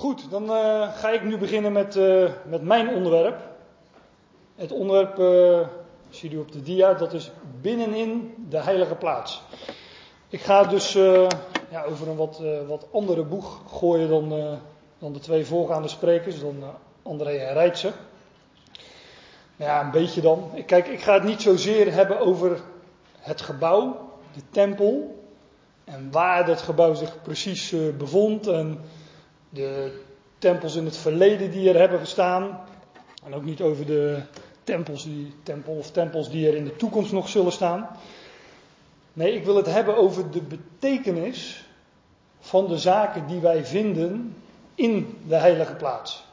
Goed, dan uh, ga ik nu beginnen met, uh, met mijn onderwerp. Het onderwerp, uh, zie je op de dia, dat is binnenin de heilige plaats. Ik ga dus ja, over een wat, wat andere boeg gooien dan, dan de twee voorgaande sprekers, dan André en Rijtse. Ja, een beetje dan. Kijk, ik ga het niet zozeer hebben over het gebouw, de tempel, en waar dat gebouw zich precies bevond en de tempels in het verleden die er hebben gestaan. En ook niet over de tempels, die, tempel of tempels die er in de toekomst nog zullen staan. Nee, ik wil het hebben over de betekenis van de zaken die wij vinden in de heilige plaats.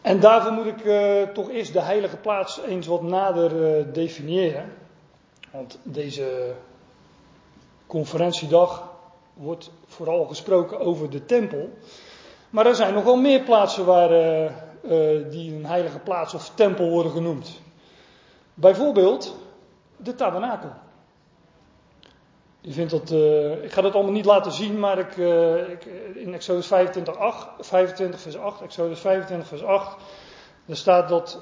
En daarvoor moet ik uh, toch eerst de heilige plaats eens wat nader uh, definiëren. Want deze conferentiedag wordt vooral gesproken over de tempel. Maar er zijn nogal meer plaatsen waar, uh, uh, die een heilige plaats of tempel worden genoemd. Bijvoorbeeld de tabernakel. Je vindt dat, uh, ik ga dat allemaal niet laten zien, maar ik, in Exodus 25, 8, 25 vers 8, Exodus 25 vers 8, er staat dat,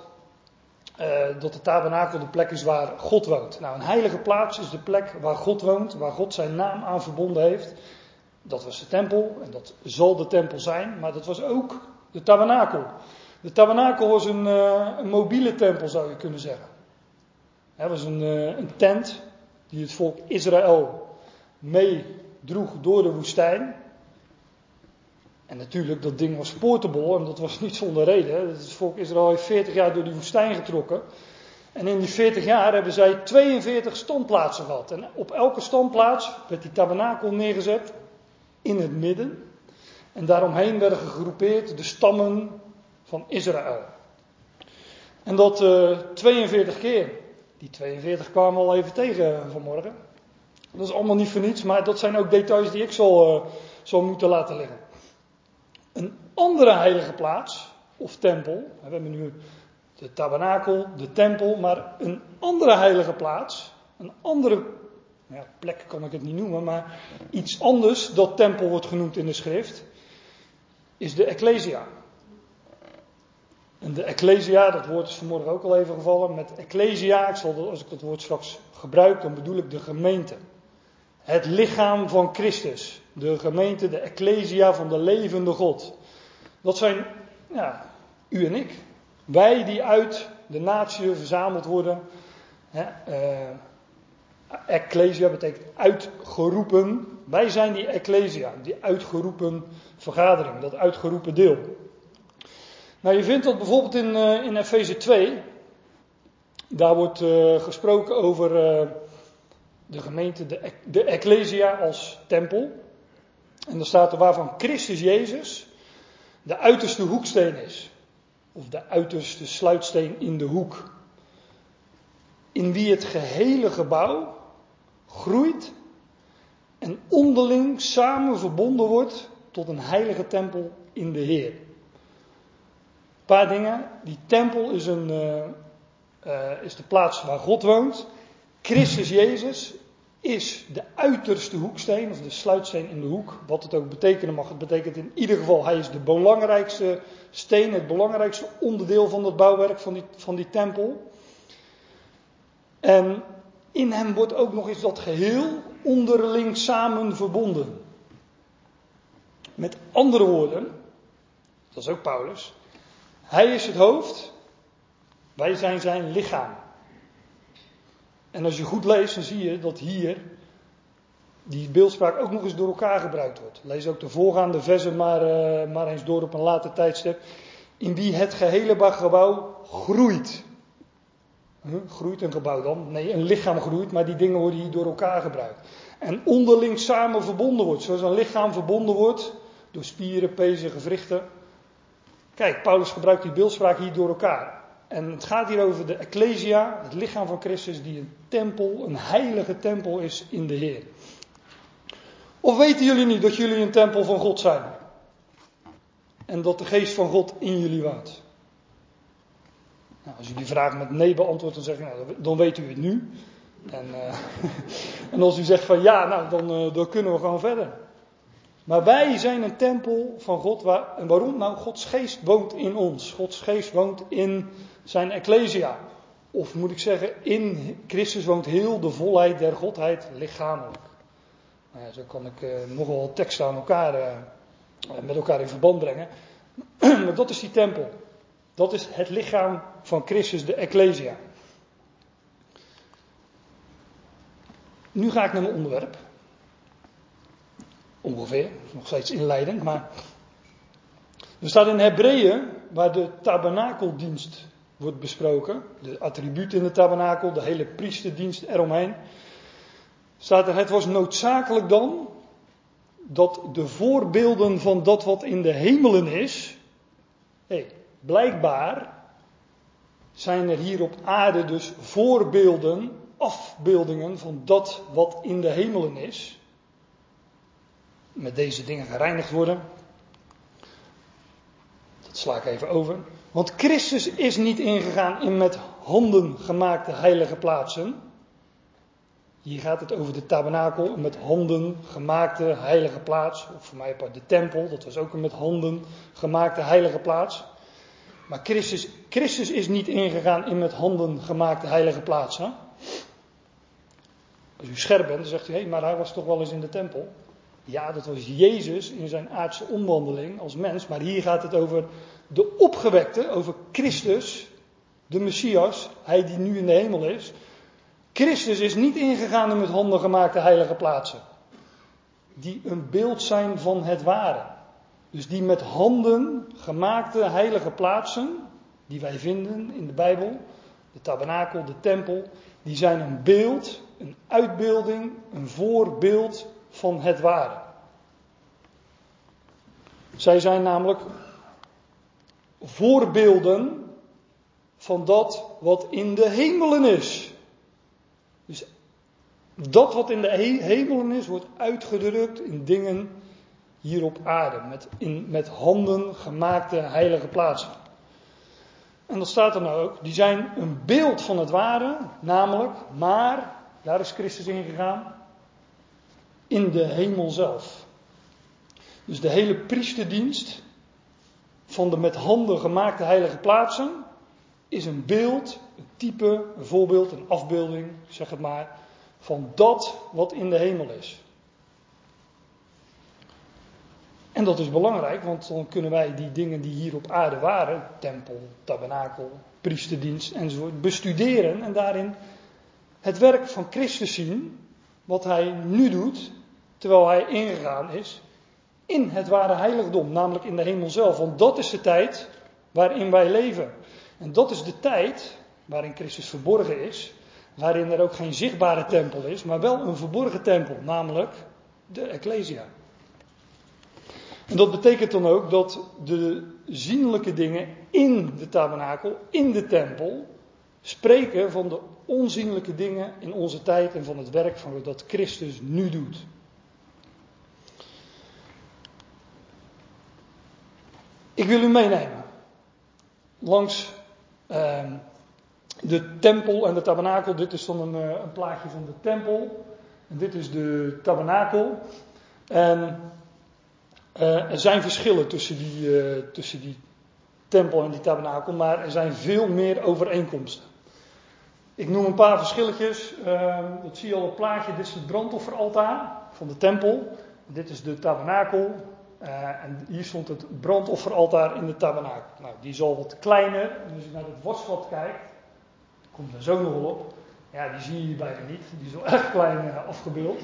dat de tabernakel de plek is waar God woont. Nou, een heilige plaats is de plek waar God woont, waar God zijn naam aan verbonden heeft. Dat was de tempel en dat zal de tempel zijn, maar dat was ook de tabernakel. De tabernakel was een, uh, een mobiele tempel, zou je kunnen zeggen. Het was een, uh, een tent die het volk Israël meedroeg door de woestijn. En natuurlijk, dat ding was portable en dat was niet zonder reden. Het volk Israël heeft 40 jaar door die woestijn getrokken. En in die 40 jaar hebben zij 42 standplaatsen gehad. En op elke standplaats werd die tabernakel neergezet in het midden. En daaromheen werden gegroepeerd de stammen van Israël. En dat uh, eh, 42 keer. Die 42 kwamen we al even tegen vanmorgen. Dat is allemaal niet voor niets, maar dat zijn ook details die ik zal, uh, zal moeten laten liggen. Een andere heilige plaats, of tempel, we hebben nu de tabernakel, de tempel, maar een andere heilige plaats, een andere ja, plek kan ik het niet noemen, maar iets anders dat tempel wordt genoemd in de schrift, is de Ecclesia. En de Ecclesia, dat woord is vanmorgen ook al even gevallen, met Ecclesia, ik zal, als ik dat woord straks gebruik, dan bedoel ik de gemeente. Het lichaam van Christus. De gemeente, de Ecclesia van de levende God. Dat zijn, ja, u en ik. Wij die uit de natie verzameld worden. Hè, uh, Ecclesia betekent uitgeroepen. Wij zijn die Ecclesia, die uitgeroepen vergadering, dat uitgeroepen deel. Nou, je vindt dat bijvoorbeeld in, uh, in Efeze 2. Daar wordt uh, gesproken over uh, de gemeente, de, de Ecclesia als tempel. En dan staat er waarvan Christus Jezus de uiterste hoeksteen is. Of de uiterste sluitsteen in de hoek. In wie het gehele gebouw groeit en onderling samen verbonden wordt tot een heilige tempel in de Heer. Een paar dingen. Die tempel is, een, uh, uh, is de plaats waar God woont. Christus Jezus is de uiterste hoeksteen, of de sluitsteen in de hoek. Wat het ook betekenen mag. Het betekent in ieder geval, hij is de belangrijkste steen, het belangrijkste onderdeel van het bouwwerk van die, van die tempel. En in hem wordt ook nog eens dat geheel onderling samen verbonden. Met andere woorden, dat is ook Paulus, hij is het hoofd, wij zijn zijn lichaam. En als je goed leest, dan zie je dat hier die beeldspraak ook nog eens door elkaar gebruikt wordt. Lees ook de voorgaande versen maar, uh, maar eens door op een later tijdstip. In wie het gehele gebouw groeit. Groeit een gebouw dan? Nee, een lichaam groeit, maar die dingen worden hier door elkaar gebruikt. En onderling samen verbonden wordt. Zoals een lichaam verbonden wordt door spieren, pezen, gewrichten. Kijk, Paulus gebruikt die beeldspraak hier door elkaar. En het gaat hier over de Ecclesia, het lichaam van Christus, die een tempel, een heilige tempel is in de Heer. Of weten jullie niet dat jullie een tempel van God zijn? En dat de geest van God in jullie woont? Nou, als u die vraag met nee beantwoordt, dan zeg nou, dan weet u het nu. En, uh, en als u zegt van ja, nou, dan, uh, dan kunnen we gewoon verder. Maar wij zijn een tempel van God. Waar, en waarom? Nou, Gods geest woont in ons. Gods geest woont in zijn ecclesia. Of moet ik zeggen, in Christus woont heel de volheid der Godheid lichamelijk. Nou ja, zo kan ik uh, nogal teksten aan elkaar, met elkaar in verband brengen. maar dat is die tempel. Dat is het lichaam van Christus, de Ecclesia. Nu ga ik naar mijn onderwerp. Ongeveer, nog steeds inleidend, maar. Er staat in Hebreeën, waar de tabernakeldienst wordt besproken, de attributen in de tabernakel, de hele priesterdienst eromheen, staat er: Het was noodzakelijk dan dat de voorbeelden van dat wat in de hemelen is, hey, blijkbaar zijn er hier op aarde dus voorbeelden, afbeeldingen van dat wat in de hemelen is. Met deze dingen gereinigd worden. Dat sla ik even over. Want Christus is niet ingegaan in met handen gemaakte heilige plaatsen. Hier gaat het over de tabernakel, met handen gemaakte heilige plaats. Of voor mij de tempel, dat was ook een met handen gemaakte heilige plaats. Maar Christus, Christus is niet ingegaan in met handen gemaakte heilige plaatsen. Als u scherp bent, dan zegt u, hé, maar hij was toch wel eens in de tempel. Ja, dat was Jezus in zijn aardse omwandeling als mens. Maar hier gaat het over de opgewekte, over Christus, de Messias, hij die nu in de hemel is. Christus is niet ingegaan in met handen gemaakte heilige plaatsen. Die een beeld zijn van het ware. Dus die met handen gemaakte heilige plaatsen, die wij vinden in de Bijbel, de tabernakel, de tempel, die zijn een beeld, een uitbeelding, een voorbeeld van het ware. Zij zijn namelijk voorbeelden van dat wat in de hemelen is. Dus dat wat in de hemelen is, wordt uitgedrukt in dingen hier op aarde. Met, in, met handen gemaakte heilige plaatsen. En dat staat er nou ook. Die zijn een beeld van het ware, namelijk, maar, daar is Christus ingegaan, in de hemel zelf. Dus de hele priesterdienst van de met handen gemaakte heilige plaatsen is een beeld, een type, een voorbeeld, een afbeelding, zeg het maar, van dat wat in de hemel is. En dat is belangrijk, want dan kunnen wij die dingen die hier op aarde waren, tempel, tabernakel, priesterdienst enzovoort, bestuderen en daarin het werk van Christus zien, wat hij nu doet, terwijl hij ingegaan is in het ware heiligdom, namelijk in de hemel zelf. Want dat is de tijd waarin wij leven. En dat is de tijd waarin Christus verborgen is, waarin er ook geen zichtbare tempel is, maar wel een verborgen tempel, namelijk de Ecclesia. Dat betekent dan ook dat de zienlijke dingen in de tabernakel, in de tempel, spreken van de onzienlijke dingen in onze tijd en van het werk van dat Christus nu doet. Ik wil u meenemen langs uh, de tempel en de tabernakel. Dit is dan een, uh, een, plaatje van de tempel. En dit is de tabernakel. En uh, er zijn verschillen tussen die, uh, tussen die tempel en die tabernakel, maar er zijn veel meer overeenkomsten. Ik noem een paar verschilletjes. Ehm, dat zie je al op het plaatje. Dit is het brandofferaltaar van de tempel. Dit is de tabernakel. Uh, en hier stond het brandofferaltaar in de tabernakel. Nou, die is al wat kleiner. En als je naar het wasvat kijkt, komt er zo nog wel op. Ja, die zie je bijna niet. Die is wel erg klein afgebeeld.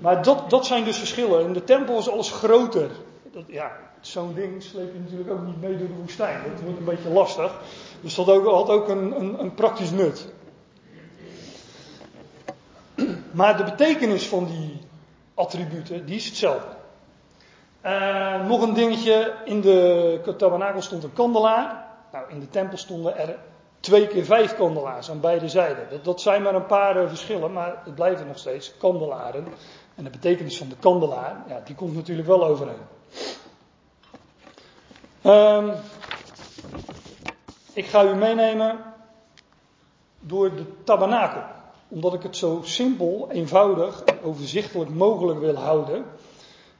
Maar dat, dat zijn dus verschillen. In de tempel is alles groter. Dat, ja, zo'n ding sleep je natuurlijk ook niet mee door de woestijn. Dat wordt een beetje lastig. Dus dat ook, had ook een, een, een praktisch nut. Maar de betekenis van die attributen, die is hetzelfde. Uh, nog een dingetje, in de tabernakel stond een kandelaar. Nou, in de tempel stonden er twee keer vijf kandelaars aan beide zijden. Dat, dat zijn maar een paar uh, verschillen, maar het blijven nog steeds kandelaren. En de betekenis van de kandelaar, ja, die komt natuurlijk wel overeen. Um, ik ga u meenemen door de tabernakel. Omdat ik het zo simpel, eenvoudig en overzichtelijk mogelijk wil houden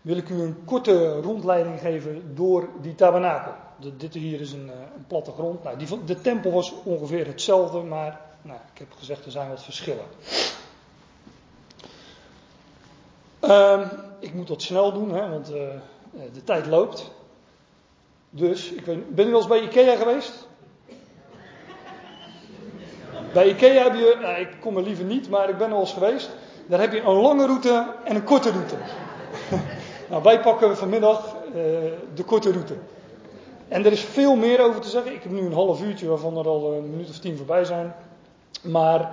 wil ik u een korte rondleiding geven door die tabernakel. Dit hier is een, uh, een platte grond. Nou, die, de tempel was ongeveer hetzelfde, maar nou, ik heb gezegd er zijn wat verschillen. Um, ik moet dat snel doen, hè, want uh, de tijd loopt. Dus, ik ben u wel eens bij Ikea geweest? Bij Ikea heb je, nou, ik kom er liever niet, maar ik ben er al eens geweest. Daar heb je een lange route en een korte route. nou, wij pakken vanmiddag uh, de korte route. En er is veel meer over te zeggen. Ik heb nu een half uurtje waarvan er al een minuut of tien voorbij zijn. Maar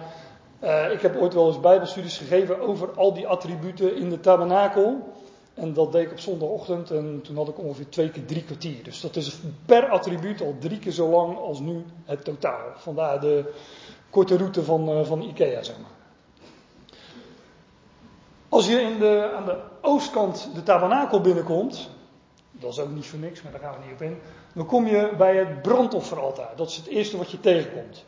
uh, ik heb ooit wel eens bijbelstudies gegeven over al die attributen in de tabernakel. En dat deed ik op zondagochtend en toen had ik ongeveer twee keer drie kwartier. Dus dat is per attribuut al drie keer zo lang als nu het totaal. Vandaar de korte route van, uh, van Ikea, zeg maar. Als je in de, aan de oostkant de tabernakel binnenkomt, dat is ook niet voor niks, maar daar gaan we niet op in. Dan kom je bij het brandofferaltaar. Dat is het eerste wat je tegenkomt.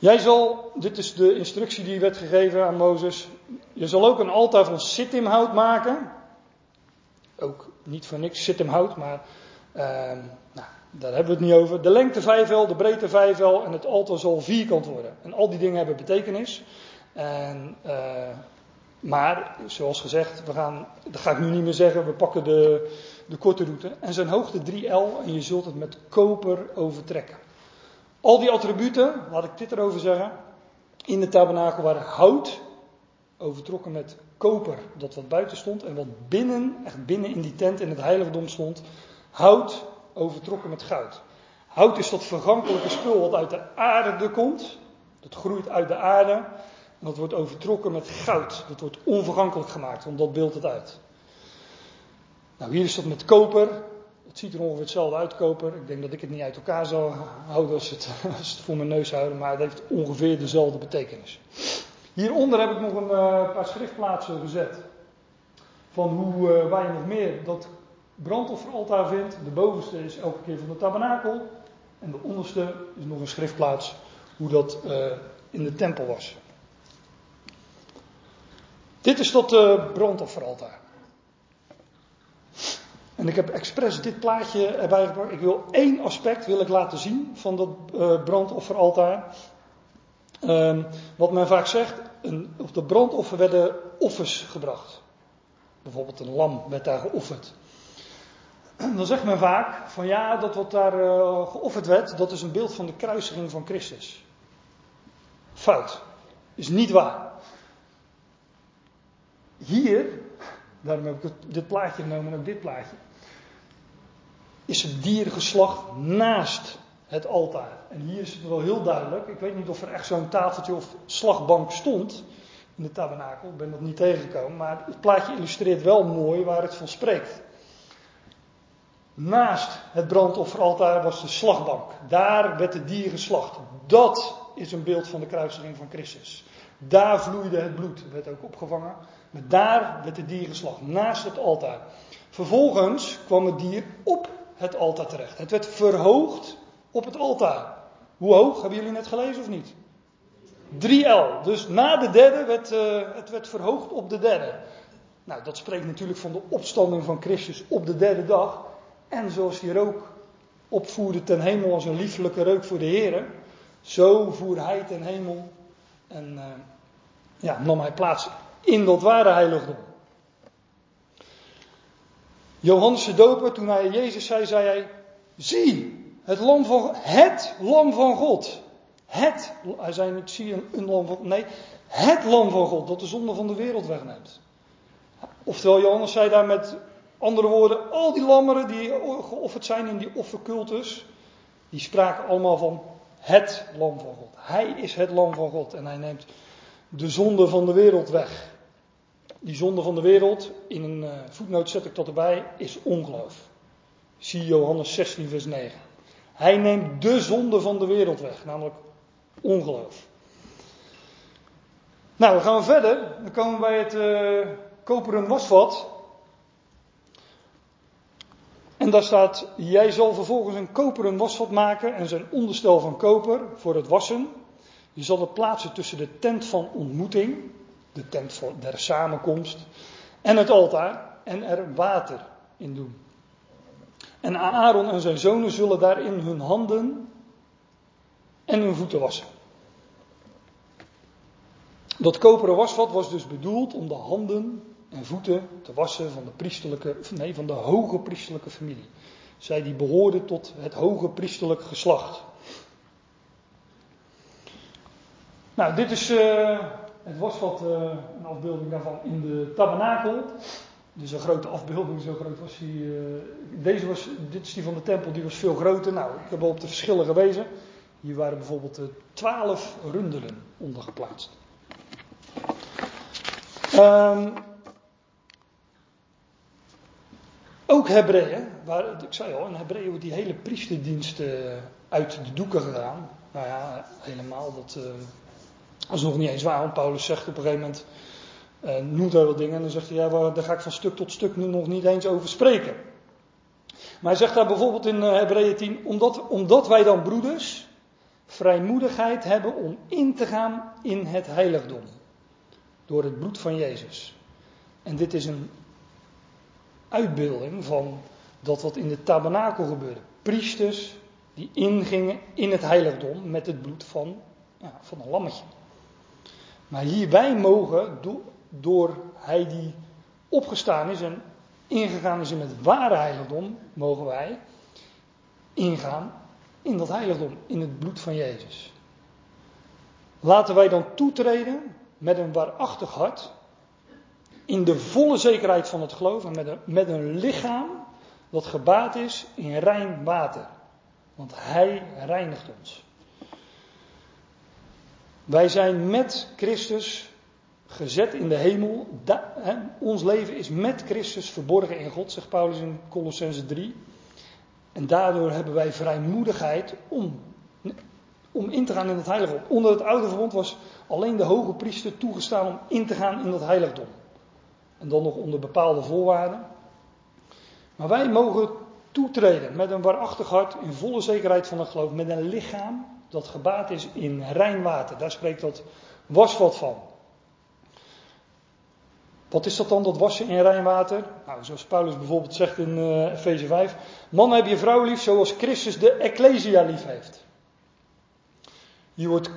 Jij zal, dit is de instructie die werd gegeven aan Mozes. Je zal ook een altaar van sittimhout maken. Ook niet voor niks sittimhout, maar uh, nou, daar hebben we het niet over. De lengte vijfel, de breedte vijfel en het altaar zal vierkant worden. En al die dingen hebben betekenis. En, uh, maar, zoals gezegd, we gaan, dat ga ik nu niet meer zeggen, we pakken de, de korte route. En zijn hoogte 3L en je zult het met koper overtrekken. Al die attributen, laat ik dit erover zeggen, in de tabernakel waren hout, overtrokken met koper, dat wat buiten stond, en wat binnen, echt binnen in die tent in het heiligdom stond, hout, overtrokken met goud. Hout is dat vergankelijke spul wat uit de aarde komt, dat groeit uit de aarde, en dat wordt overtrokken met goud, dat wordt onvergankelijk gemaakt, want dat beeldt het uit. Nou, hier is dat met koper, ziet er ongeveer hetzelfde uit, koper. Ik denk dat ik het niet uit elkaar zou houden als het, het voor mijn neus houden, maar het heeft ongeveer dezelfde betekenis. Hieronder heb ik nog een uh, paar schriftplaatsen gezet. Van hoe, uh, waar je nog meer dat brandofferaltaar vindt. De bovenste is elke keer van de tabernakel. En de onderste is nog een schriftplaats hoe dat uh, in de tempel was. Dit is dat brandofferaltaar. En ik heb expres dit plaatje erbij gebracht. Ik wil één aspect wil ik laten zien van dat uh, brandofferaltaar. Um, wat men vaak zegt, een, op de brandoffer werden offers gebracht. Bijvoorbeeld een lam werd daar geofferd. En dan zegt men vaak van ja, dat wat daar uh, geofferd werd, dat is een beeld van de kruisiging van Christus. Fout. Is niet waar. Hier, daarom heb ik dit plaatje genomen en ook dit plaatje is het diergeslacht naast het altaar. En hier is het wel heel duidelijk. Ik weet niet of er echt zo'n tafeltje of slagbank stond in de tabernakel. Ik ben dat niet tegengekomen. Maar het plaatje illustreert wel mooi waar het van spreekt. Naast het brandofferaltaar was de slagbank. Daar werd het dier geslacht. Dat is een beeld van de kruisiging van Christus. Daar vloeide het bloed, werd ook opgevangen. Maar daar werd het dier geslacht, naast het altaar. Vervolgens kwam het dier op het altaar terecht. Het werd verhoogd op het altaar. Hoe hoog? Hebben jullie net gelezen of niet? 3L. Dus na de derde werd uh, het werd verhoogd op de derde. Nou, dat spreekt natuurlijk van de opstanding van Christus op de derde dag. En zoals hij rook opvoerde ten hemel als een liefelijke reuk voor de Heer. Zo voerde hij ten hemel en uh, ja, nam hij plaats in dat ware heiligdom. Johannes de Doper, toen hij Jezus zei, zei hij: Zie, het lam van, het lam van God. Het, hij zei niet, zie een, een lam van nee, het lam van God, dat de zonde van de wereld wegneemt. Oftewel, Johannes zei daar met andere woorden, al die lammeren die geofferd zijn in die offercultus, die spraken allemaal van het lam van God. Hij is het lam van God en hij neemt de zonde van de wereld weg. Die zonde van de wereld, in een uh, voetnoot zet ik dat erbij, is ongeloof. Zie Johannes 16, vers 9. Hij neemt de zonde van de wereld weg, namelijk ongeloof. Nou, dan gaan we verder. Dan komen we bij het uh, koperen wasvat. En daar staat: Jij zal vervolgens een koperen wasvat maken en zijn onderstel van koper voor het wassen. Je zal het plaatsen tussen de tent van ontmoeting de tent der samenkomst en het altaar en er water in doen. En Aaron en zijn zonen zullen daarin hun handen en hun voeten wassen. Dat koperen wasvat was dus bedoeld om de handen en voeten te wassen van de priesterlijke, nee, van de hoge priesterlijke familie. Zij die behoorden tot het hoge priesterlijk geslacht. Nou, dit is uh, het wasvat, uh, een afbeelding daarvan in de tabernakel. Dus een grote afbeelding, zo groot was hij. Uh, deze was, dit is die van de tempel, die was veel groter. Nou, ik heb op de verschillen gewezen. Hier waren bijvoorbeeld twaalf rundelen onder geplaatst. Um, ook Hebreeën, waar, ik zei al, in Hebreeën wordt die hele priesterdienst uit de doeken gedaan. Nou ja, helemaal, dat, dat is nog niet eens waar, want Paulus zegt op een gegeven moment, uh, noemt hij wel dingen en dan zegt hij, ja, daar ga ik van stuk tot stuk nu nog niet eens over spreken. Maar hij zegt daar bijvoorbeeld in Hebreeën 10, omdat, omdat wij dan broeders vrijmoedigheid hebben om in te gaan in het heiligdom door het bloed van Jezus. En dit is een uitbeelding van dat wat in de tabernakel gebeurde. Priesters die ingingen in het heiligdom met het bloed van, ja, van een lammetje. Maar hier wij mogen, door hij die opgestaan is en ingegaan is in het ware heiligdom, mogen wij ingaan in dat heiligdom, in het bloed van Jezus. Laten wij dan toetreden met een waarachtig hart, in de volle zekerheid van het geloof en met een, met een lichaam dat gebaat is in rein water. Want Hij reinigt ons. Wij zijn met Christus gezet in de hemel. ons leven is met Christus verborgen in God, zegt Paulus in Colossense 3. En daardoor hebben wij vrijmoedigheid om om in te gaan in het heiligdom. Onder het oude verbond was alleen de hoge priester toegestaan om in te gaan in dat heiligdom. En dan nog onder bepaalde voorwaarden. Maar wij mogen toetreden met een waarachtig hart, in volle zekerheid van het geloof, met een lichaam dat gebaat is in rein water. Daar spreekt dat wasvat van. Wat is dat dan, dat wassen in rein water? Nou, zoals Paulus bijvoorbeeld zegt in uh, Efeze 5. Man heb je vrouw lief zoals Christus de Ecclesia lief heeft. Hier wordt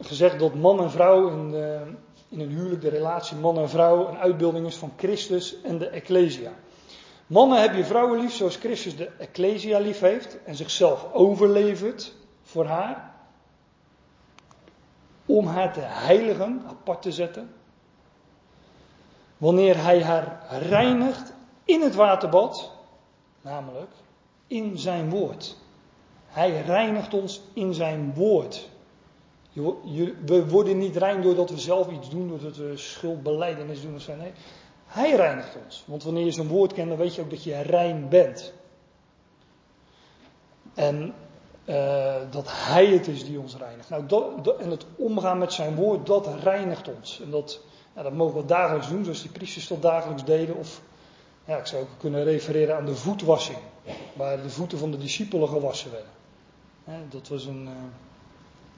gezegd dat man en vrouw in, de, in een huwelijk, de relatie man en vrouw, een uitbeelding is van Christus en de Ecclesia. Mannen heb je vrouwen lief zoals Christus de Ecclesia lief heeft en zichzelf overlevert voor haar. Om haar te heiligen, apart te zetten. Wanneer hij haar reinigt in het waterbad, namelijk in zijn woord. Hij reinigt ons in zijn woord. We worden niet rein doordat we zelf iets doen, doordat we schuldbeleidenis doen of zo. Nee, hij reinigt ons. Want wanneer je zijn woord kent, dan weet je ook dat je rein bent. En uh, dat hij het is die ons reinigt. Nou, dat, en het omgaan met zijn woord, dat reinigt ons. En dat, ja, dat mogen we dagelijks doen, zoals die priesters dat dagelijks deden. Of ja, ik zou ook kunnen refereren aan de voetwassing, waar de voeten van de discipelen gewassen werden. dat was een. Uh,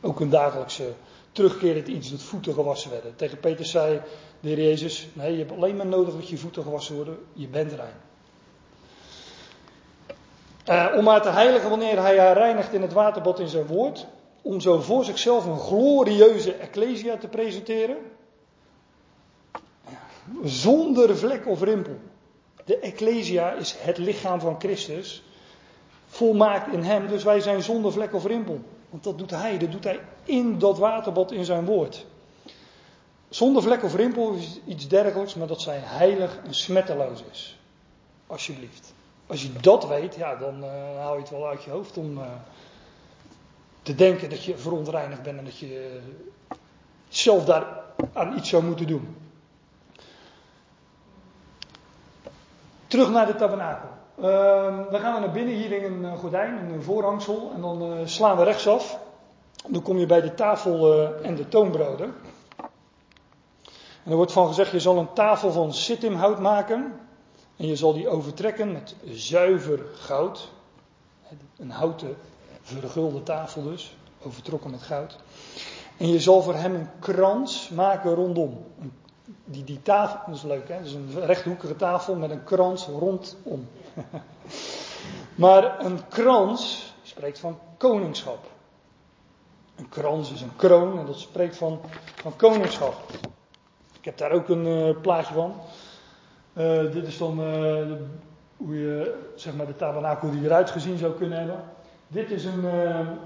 ook een dagelijkse terugkerend iets dat voeten gewassen werden. Tegen Peter zei de heer Jezus, nee, je hebt alleen maar nodig dat je voeten gewassen worden, je bent rein. Uh, om haar te heiligen wanneer hij haar reinigt in het waterbad in zijn woord. Om zo voor zichzelf een glorieuze ecclesia te presenteren. Zonder vlek of rimpel. De ecclesia is het lichaam van Christus. Volmaakt in hem, dus wij zijn zonder vlek of rimpel. Want dat doet hij, dat doet hij in dat waterbad in zijn woord. Zonder vlek of rimpel is iets dergelijks, maar dat zij heilig en smetteloos is. Alsjeblieft. Als je dat weet, ja, dan uh, haal je het wel uit je hoofd om uh, te denken dat je verontreinigd bent en dat je zelf daar aan iets zou moeten doen. Terug naar de tabernakel. Uh, we gaan naar binnen, hier in een gordijn, een voorhangsel, en dan slaan we rechtsaf. Dan kom je bij de tafel en de toonbroden. En er wordt van gezegd, je zal een tafel van sittimhout maken. En je zal die overtrekken met zuiver goud. Een houten vergulde tafel dus, overtrokken met goud. En je zal voor hem een krans maken rondom. Die, die tafel, dat is leuk hè, dat is een rechthoekige tafel met een krans rondom. maar een krans spreekt van koningschap. Een krans is een kroon en dat spreekt van, van koningschap. Ik heb daar ook een uh, plaatje van. Uh, dit is dan uh, hoe je zeg maar, de tabernakel die eruit gezien zou kunnen hebben. Dit is een,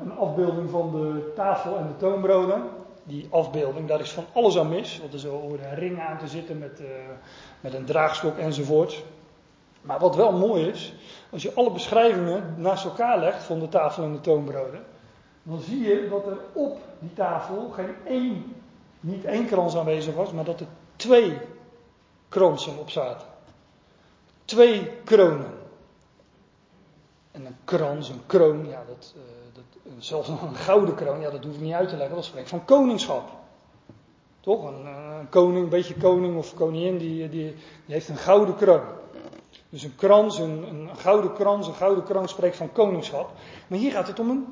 een afbeelding van de tafel en de toonbroden. Die afbeelding, daar is van alles aan mis. Want er zo horen ringen aan te zitten met, met een draagstok enzovoort. Maar wat wel mooi is, als je alle beschrijvingen naast elkaar legt van de tafel en de toonbroden, dan zie je dat er op die tafel geen één, niet één krans aanwezig was, maar dat er twee kransen op zaten. Twee kronen. En een krans, een kroon, ja, dat, uh, dat, zelfs een gouden kroon, ja, dat hoef ik niet uit te leggen, dat spreekt van koningschap. Toch? Een, een koning, een beetje koning of koningin, die, die, die heeft een gouden kroon. Dus een krans, een, een gouden krans, een gouden kroon spreekt van koningschap. Maar hier gaat het om een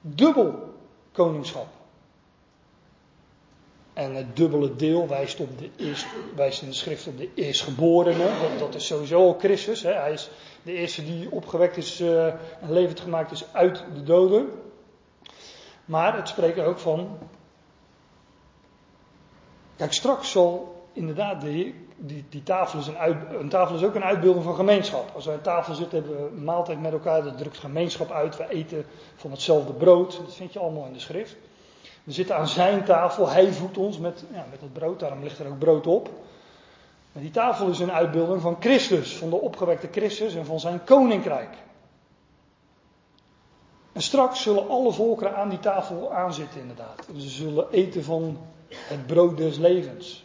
dubbel koningschap. En het dubbele deel wijst, op de eerst, wijst in de schrift op de eerstgeborene. Dat, dat is sowieso al Christus. Hè. Hij is de eerste die opgewekt is uh, en levend gemaakt is uit de doden. Maar het spreekt ook van. Kijk, straks zal inderdaad de, die, die tafel is een, uit, een tafel is ook een uitbeelding van gemeenschap. Als wij aan tafel zitten, hebben we een maaltijd met elkaar, dat drukt gemeenschap uit. We eten van hetzelfde brood. Dat vind je allemaal in de schrift. We zitten aan zijn tafel, hij voedt ons met, ja, met dat brood, daarom ligt er ook brood op. Maar die tafel is een uitbeelding van Christus, van de opgewekte Christus en van zijn koninkrijk. En straks zullen alle volkeren aan die tafel aanzitten, inderdaad. En ze zullen eten van het brood des levens.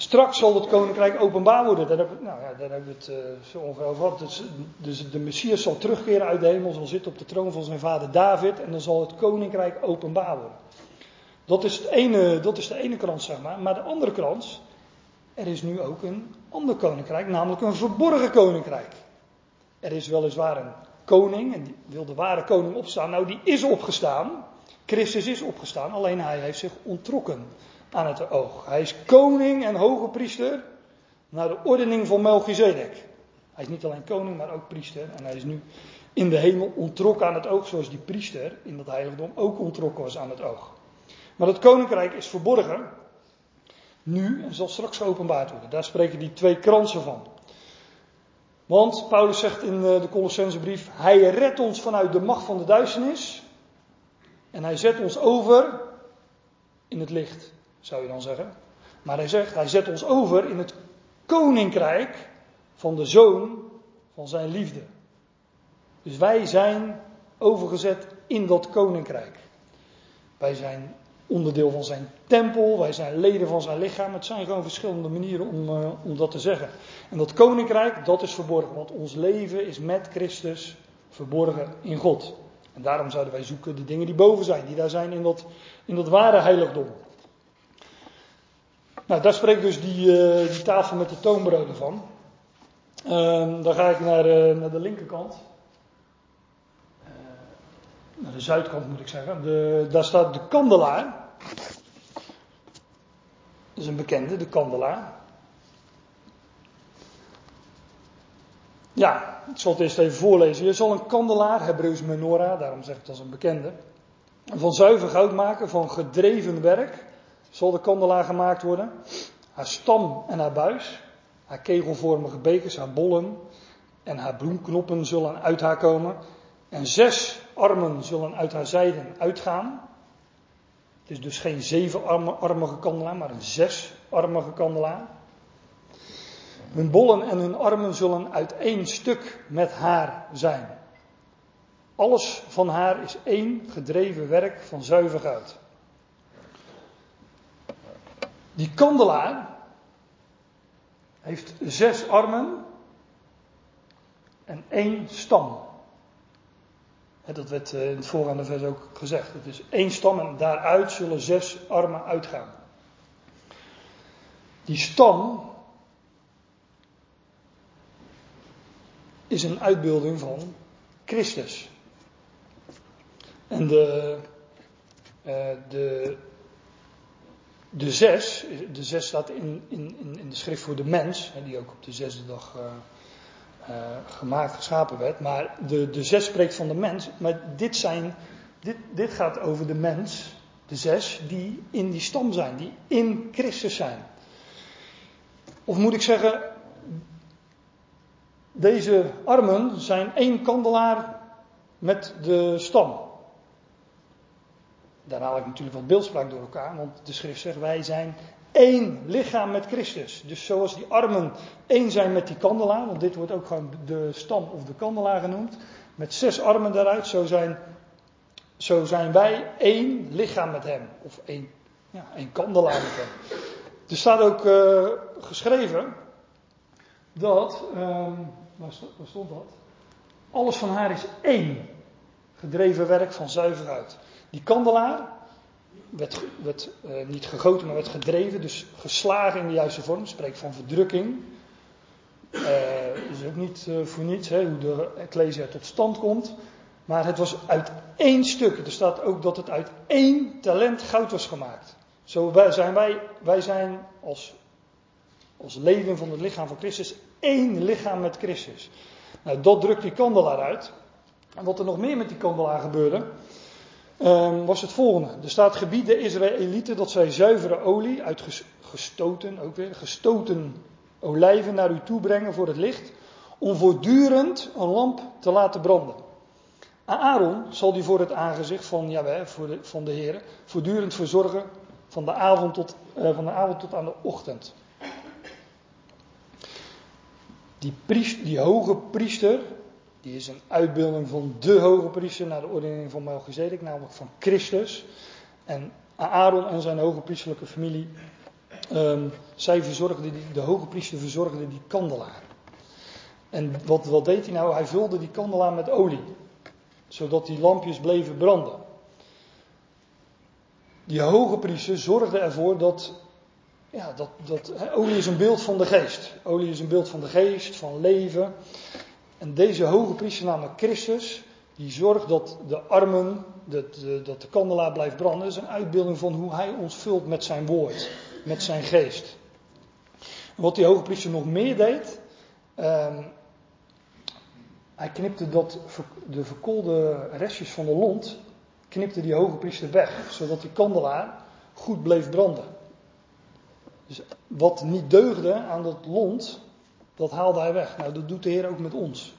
Straks zal het koninkrijk openbaar worden. Daar nou ja, daar hebben we het uh, zo ongeveer over. Dus, dus, de Messias zal terugkeren uit de hemel, zal zitten op de troon van zijn vader David. En dan zal het koninkrijk openbaar worden. Dat is, het ene, dat is de ene krans, zeg maar. Maar de andere krans, er is nu ook een ander koninkrijk, namelijk een verborgen koninkrijk. Er is weliswaar een koning, en die wil de ware koning opstaan. Nou, die is opgestaan. Christus is opgestaan, alleen hij heeft zich ontrokken aan het oog. Hij is koning en hoge priester naar de ordening van Melchizedek. Hij is niet alleen koning, maar ook priester. En hij is nu in de hemel ontrokken aan het oog, zoals die priester in dat heiligdom ook ontrokken was aan het oog. Maar dat koninkrijk is verborgen, nu en zal straks geopenbaard worden. Daar spreken die twee kransen van. Want Paulus zegt in eh, de Colossensebrief: Hij redt ons vanuit de macht van de duisternis. En hij zet ons over in het licht zou je dan zeggen. Maar hij zegt, hij zet ons over in het koninkrijk van de zoon van zijn liefde. Dus wij zijn overgezet in dat koninkrijk. Wij zijn onderdeel van zijn tempel, wij zijn leden van zijn lichaam. Het zijn gewoon verschillende manieren om, uh, om dat te zeggen. En dat koninkrijk, dat is verborgen, want ons leven is met Christus verborgen in God. En daarom zouden wij zoeken de dingen die boven zijn, die daar zijn in dat, in dat ware heiligdom. Nou, daar spreekt dus die, uh, die tafel met de toonbroden van. Uh, dan ga ik naar, uh, naar de linkerkant. Uh, naar de zuidkant moet ik zeggen. De, daar staat de kandelaar. Dat is een bekende, de kandelaar. Ja, ik zal het eerst even voorlezen. Je zal een kandelaar, Hebreeuws menorah, daarom zeg ik het als een bekende. Van zuiver goud maken, van gedreven werk zal de kandelaar gemaakt worden. Haar stam en haar buis, haar kegelvormige bekers, haar bollen en haar bloemknoppen zullen uit haar komen. En zes armen zullen uit haar zijden uitgaan. Het is dus geen zevenarmige kandelaar, maar een zesarmige kandelaar. Hun bollen en hun armen zullen uit één stuk met haar zijn. Alles van haar is één gedreven werk van zuiver goud. Die kandelaar heeft zes armen en één stam. Dat werd eh, in het voorgaande vers ook gezegd. Het is één stam en daaruit zullen zes armen uitgaan. Die stam is een uitbeelding van Christus. En de, uh, de de zes, de zes staat in, in, in de schrift voor de mens, die ook op de zesde dag uh, uh, gemaakt, geschapen werd. Maar de, de zes spreekt van de mens. Maar dit, zijn, dit, dit gaat over de mens, de zes, die in die stam zijn, die in Christus zijn. Of moet ik zeggen, deze armen zijn één kandelaar met de stam. Daar haal ik natuurlijk wat beeldspraak door elkaar, want de schrift zegt wij zijn één lichaam met Christus. Dus zoals die armen één zijn met die kandelaar, want dit wordt ook gewoon de stam of de kandelaar genoemd, met zes armen daaruit, zo zijn, zo zijn wij één lichaam met hem. Of één, ja, één kandelaar met hem. Er staat ook uh, geschreven dat, um, waar, stond dat? Alles van haar is één gedreven werk van zuiver uit. Die kandelaar werd, werd uh, niet gegoten, maar werd gedreven, dus geslagen in de juiste vorm. Spreekt van verdrukking. Uh, is ook niet uh, voor niets hè, hoe de Ecclesia tot stand komt. Maar het was uit één stuk. Er staat ook dat het uit één talent goud was gemaakt. Zo zijn wij, wij zijn als, als leden van het lichaam van Christus één lichaam met Christus. Nou, dat drukt die kandelaar uit. En wat er nog meer met die kandelaar gebeurde, um, was het volgende. Er staat gebied de Israëlieten dat zij zuivere olie uit gestoten, ook weer, gestoten olijven naar u toe brengen voor het licht, om voortdurend een lamp te laten branden. Aaron zal die voor het aangezicht van, ja, voor de, van de Heer voortdurend verzorgen van de, avond tot, uh, van de avond tot aan de ochtend. Die, die hoge priester, die is een uitbeelding van de hoge priester naar de ordening van Melchizedek, namelijk van Christus. En Aaron en zijn hoge priesterlijke familie, um, zij verzorgden die, de hoge priester verzorgde die kandelaar. En wat, wat deed hij nou? Hij vulde die kandelaar met olie, zodat die lampjes bleven branden. Die hoge priester zorgde ervoor dat ja, dat, dat, olie is een beeld van de geest. Olie is een beeld van de geest, van leven. En deze hoge priester, namelijk Christus, die zorgt dat de armen, dat de, dat de kandelaar blijft branden. Is een uitbeelding van hoe hij ons vult met zijn woord, met zijn geest. En wat die hoge priester nog meer deed, um, hij knipte dat, de verkoolde restjes van de lont, knipte die hoge priester weg, zodat die kandelaar goed bleef branden. Dus wat niet deugde aan dat lont, dat haalde hij weg. Nou, dat doet de Heer ook met ons.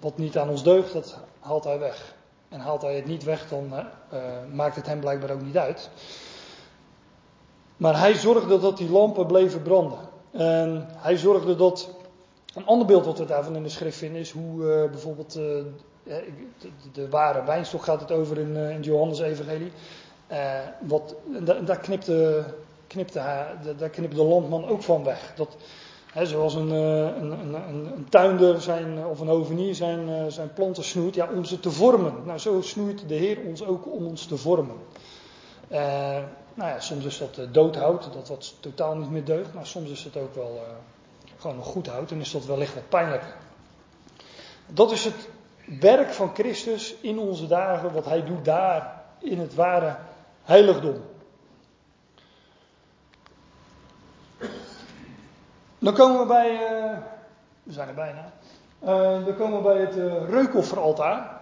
Wat niet aan ons deugt, dat haalt hij weg. En haalt hij het niet weg, dan uh, maakt het hem blijkbaar ook niet uit. Maar hij zorgde dat die lampen bleven branden. En hij zorgde dat. Een ander beeld wat we daarvan in de schrift vinden is hoe uh, bijvoorbeeld. De, de, ware wijnstok gaat het over in, in Johannes-evangelie. wat, daar knipte daar knipte de landman ook van weg. Dat, zoals een, eh, een, een, een, tuinder zijn, of een hovenier zijn, eh, zijn planten snoeit, ja, om ze te vormen. Nou, zo snoeit de Heer ons ook om ons te vormen. Nou ja, soms is dat doodhout, dat wat totaal niet meer deugt, maar soms is het ook wel gewoon nog goed hout en is dat wellicht wat pijnlijker. Dat is het werk van Christus in onze dagen, wat hij doet daar in het ware heiligdom. Dan komen we bij, uh, we zijn er bijna, uh, dan komen we bij het uh, reukofferaltaar.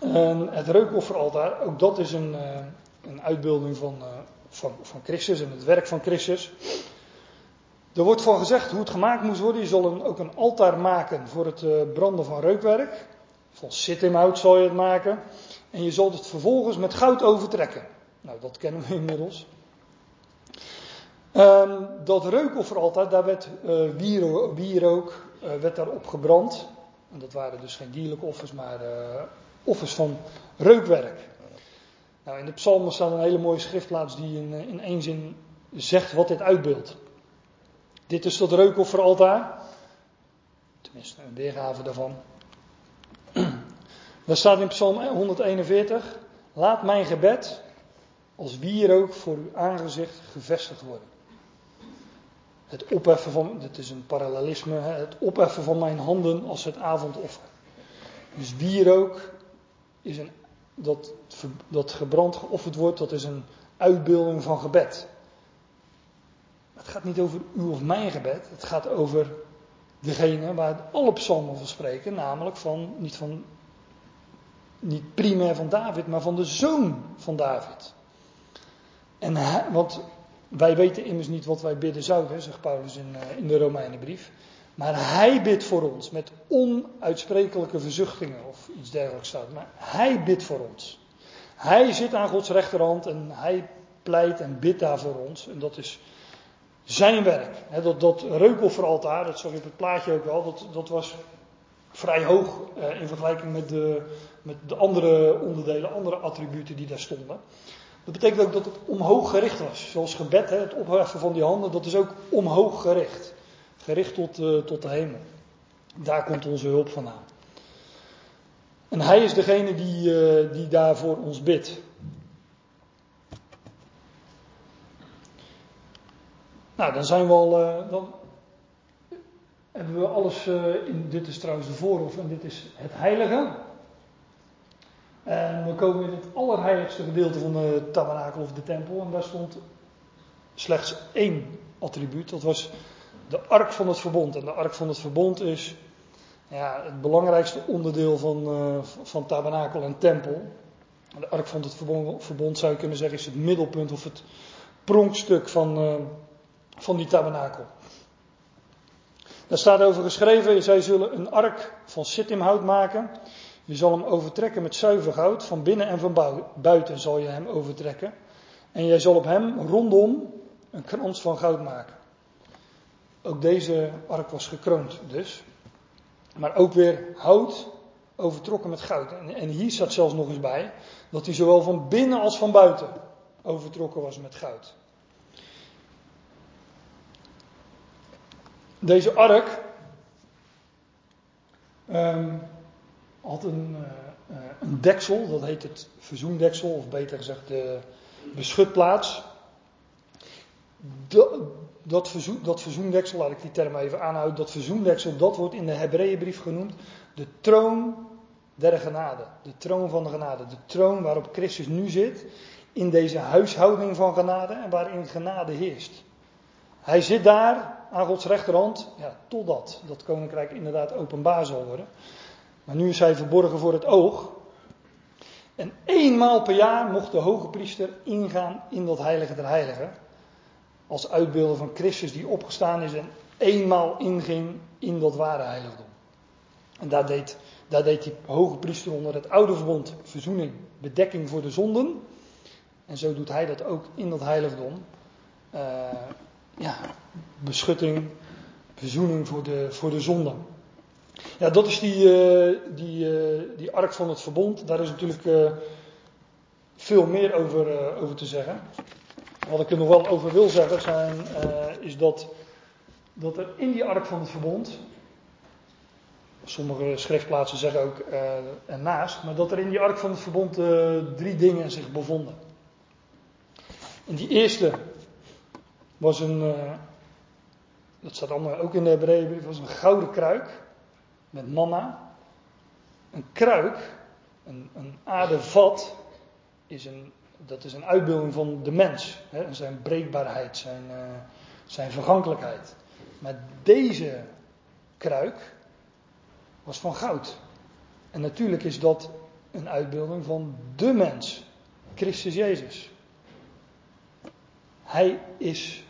En het reukofferaltaar, ook dat is een, een uitbeelding van, van, van Christus en het werk van Christus. Er wordt van gezegd hoe het gemaakt moest worden. Je zal ook een altaar maken voor het branden van reukwerk. Van sittimhout zal je het maken. En je zult het vervolgens met goud overtrekken. Nou, dat kennen we inmiddels. Um, dat reukofferaltaar, daar werd uh, wierook, wierook uh, werd daarop gebrand. En dat waren dus geen dierlijke offers, maar uh, offers van reukwerk. Nou, in de psalmen staat een hele mooie schriftplaats die in, in één zin zegt wat dit uitbeeldt. Dit is dat reukofferaltaar. Tenminste, een weergave daarvan. Daar staat in Psalm 141: Laat mijn gebed als wierook voor uw aangezicht gevestigd worden het opheffen van, dit is een parallelisme, het opheffen van mijn handen als het avondoffer. Dus wierook is een, dat, dat gebrand geofferd wordt, dat is een uitbeelding van gebed. Het gaat niet over uw of mijn gebed, het gaat over degene waar alle psalmen van spreken, namelijk van, niet, van, niet primair van David, maar van de zoon van David. En hij, want wij weten immers niet wat wij bidden zouden, zegt Paulus in, eh, in de Romeinenbrief. Maar hij bidt voor ons met onuitsprekelijke verzuchtingen of iets dergelijks staat. Maar hij bidt voor ons. Hij zit aan Gods rechterhand en hij pleit en bidt daar voor ons. En dat is zijn werk. dat, dat reukelveraltaar, dat zag je op het plaatje ook wel, dat, dat was vrij hoog eh, in vergelijking met de, met de andere onderdelen, andere attributen die daar stonden. Dat betekent ook dat het omhoog gericht was. Zoals gebed, hè, het opheffen van die handen, dat is ook omhoog gericht. Gericht tot, uh, tot de hemel. Daar komt onze hulp vandaan. En hij is degene die, uh, die daar voor ons bidt. Nou, dan zijn we al. Uh, dan hebben we alles. in, dit is trouwens de voorhof en dit is het heilige. En we komen in het allerheiligste gedeelte van de tabernakel of de tempel. En daar stond slechts één attribuut. Dat was de ark van het verbond. En de ark van het verbond is ja, het belangrijkste onderdeel van, uh, van tabernakel en tempel. De ark van het verbond, verbond, zou je kunnen zeggen is het middelpunt of het pronkstuk van, uh, van die tabernakel. Daar staat over geschreven, zij zullen een ark van sittimhout maken. Je zal hem overtrekken met zuiver goud, van binnen en van buiten zal je hem overtrekken. En jij zal op hem rondom een krans van goud maken. Ook deze ark was gekroond dus. Maar ook weer hout overtrokken met goud. En, hier staat zelfs nog eens bij dat hij zowel van binnen als van buiten overtrokken was met goud. Deze ark um, had een, uh, een, deksel, dat heet het verzoendeksel, of beter gezegd de beschutplaats. Dat, verzoen, dat verzoendeksel, laat ik die term even aanhouden, dat verzoendeksel, dat wordt in de Hebreeënbrief genoemd de troon der genade. De troon van de genade. De troon waarop Christus nu zit, in deze huishouding van genade en waarin genade heerst. Hij zit daar aan Gods rechterhand, ja, totdat dat koninkrijk inderdaad openbaar zal worden. Maar nu is hij verborgen voor het oog. En eenmaal per jaar mocht de hoge priester ingaan in dat heilige der heiligen als uitbeelden van Christus die opgestaan is en eenmaal inging in dat ware heiligdom. En daar deed, daar deed die hoge priester onder het oude verbond verzoening, bedekking voor de zonden. En zo doet hij dat ook in dat heiligdom. Uh, ja, beschutting, verzoening voor de, voor de zonden. Ja, dat is die, uh, die, uh, die ark van het verbond. Daar is natuurlijk veel meer over, over te zeggen. Wat ik er nog wel over wil zeggen zijn, is dat, dat er in die ark van het verbond, sommige schriftplaatsen zeggen ook ernaast, maar dat er in die ark van het verbond drie dingen zich bevonden. En die eerste was een, dat staat allemaal ook in de Hebreeënbrief, was een gouden kruik met manna. Een kruik, een, een aardevat, is een dat is een uitbeelding van de mens. Hè, zijn breekbaarheid, zijn, uh, zijn vergankelijkheid. Maar deze kruik was van goud. En natuurlijk is dat een uitbeelding van de mens, Christus Jezus. Hij is.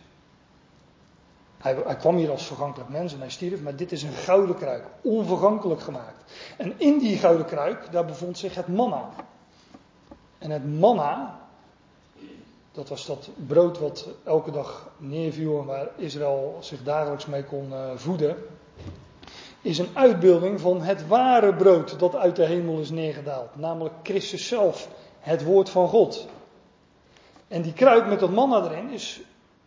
Hij, kwam hier als vergankelijk mens en hij stierf, maar dit is een gouden kruik, onvergankelijk gemaakt. En in die gouden kruik, daar bevond zich het manna. En het manna, dat was dat brood wat elke dag neerviel en waar Israël zich dagelijks mee kon uh, voeden. Is een uitbeelding van het ware brood dat uit de hemel is neergedaald. Namelijk Christus zelf, het woord van God. En die kruik met dat manna erin is,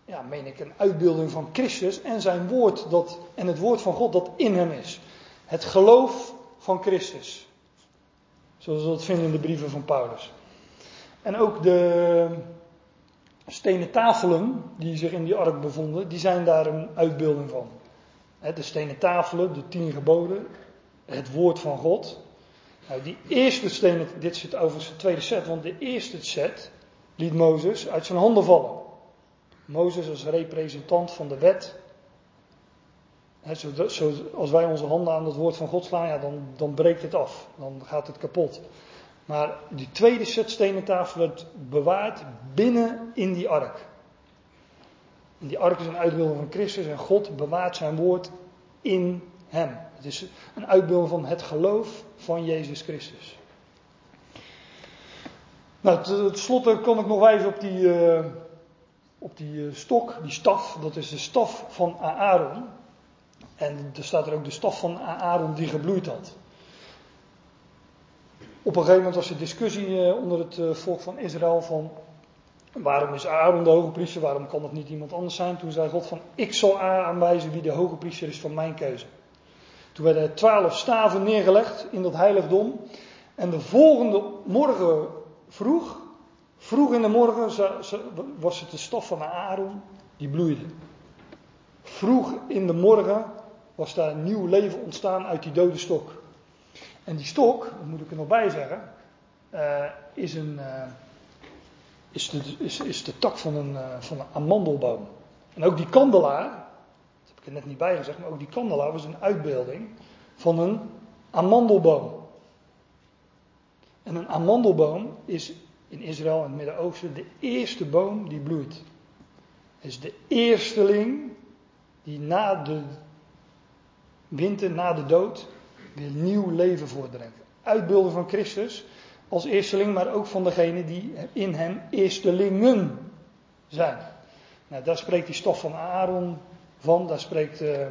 ja, meen ik, een uitbeelding van Christus en zijn woord dat, en het woord van God dat in hem is. Het geloof van Christus. Zoals we dat vinden in de brieven van Paulus. En ook de, stenen tafelen die zich in die ark bevonden, die zijn daar een uitbeelding van. De stenen tafelen, de tien geboden, het woord van God. Nou, die eerste stenen, dit zit overigens de tweede set, want de eerste set liet Mozes uit zijn handen vallen. Mozes als representant van de wet. zo, als wij onze handen aan het woord van God slaan, ja, dan, dan breekt het af. Dan gaat het kapot. Maar die tweede set stenen tafel werd bewaard binnen in die ark. En die ark is een uitbeelding van Christus en God bewaart zijn woord in hem. Het is een uitbeelding van het geloof van Jezus Christus. Nou, tot slot kan ik nog wijzen op die, uh, op die uh, stok, die staf. Dat is de staf van Aaron. En er staat er ook de staf van Aaron die gebloeid had. Op een gegeven moment was er discussie uh, onder het volk van Israël van waarom is Aaron de hoge priester, waarom kan het niet iemand anders zijn? Toen zei God van ik zal aanwijzen wie de hoge priester is van mijn keuze. Toen werden er twaalf staven neergelegd in dat heiligdom. En de volgende morgen vroeg, vroeg in de morgen, was het de stof van Aaron die bloeide. Vroeg in de morgen was daar een nieuw leven ontstaan uit die dode stok. En die stok, dat moet ik er nog bij zeggen, uh, is, een, uh, is, de, is, de tak van een, uh, van een amandelboom. En ook die kandelaar, dat heb ik er net niet bij gezegd, maar ook die kandelaar was een uitbeelding van een amandelboom. En een amandelboom is in Israël en het Midden-Oosten de eerste boom die bloeit. Het is de eersteling die na de winter, na de dood, weer nieuw leven voortbrengt. Uitbeelden van Christus als eersteling, maar ook van degene die in hem eerstelingen zijn. Nou, daar spreekt die stof van Aaron van, daar spreekt, uh, uh,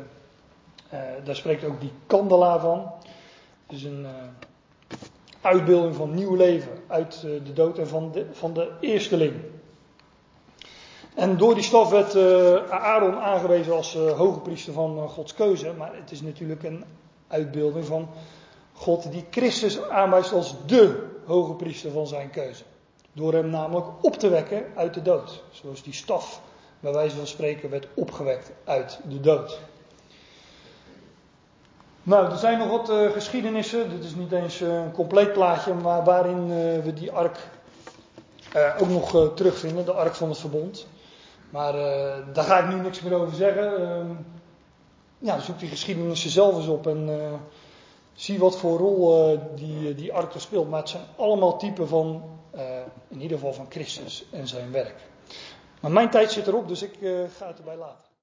daar spreekt ook die kandelaar van. Dus een, uh, uitbeelding van nieuw leven uit eh, de dood en van de, van de eersteling. En door die staf werd uh, Aaron aangewezen als uh, hoge priester van Gods keuze. Maar het is natuurlijk een uitbeelding van God die Christus aanwijst als de hoge priester van zijn keuze. Door hem namelijk op te wekken uit de dood. Zoals die staf, bij wijze van spreken, werd opgewekt uit de dood. Nou, er zijn nog wat uh, geschiedenissen. Dit is niet eens uh, een compleet plaatje, maar waarin uh, we die ark ook nog terugvinden, de ark van het verbond. Maar daar ga ik nu niks meer over zeggen. Ehm, ja, zoek die geschiedenissen zelf eens op en zie wat voor rol die, die ark er speelt. Maar het zijn allemaal typen van, in ieder geval van Christus en zijn werk. Maar mijn tijd zit erop, dus ik ga het erbij laten.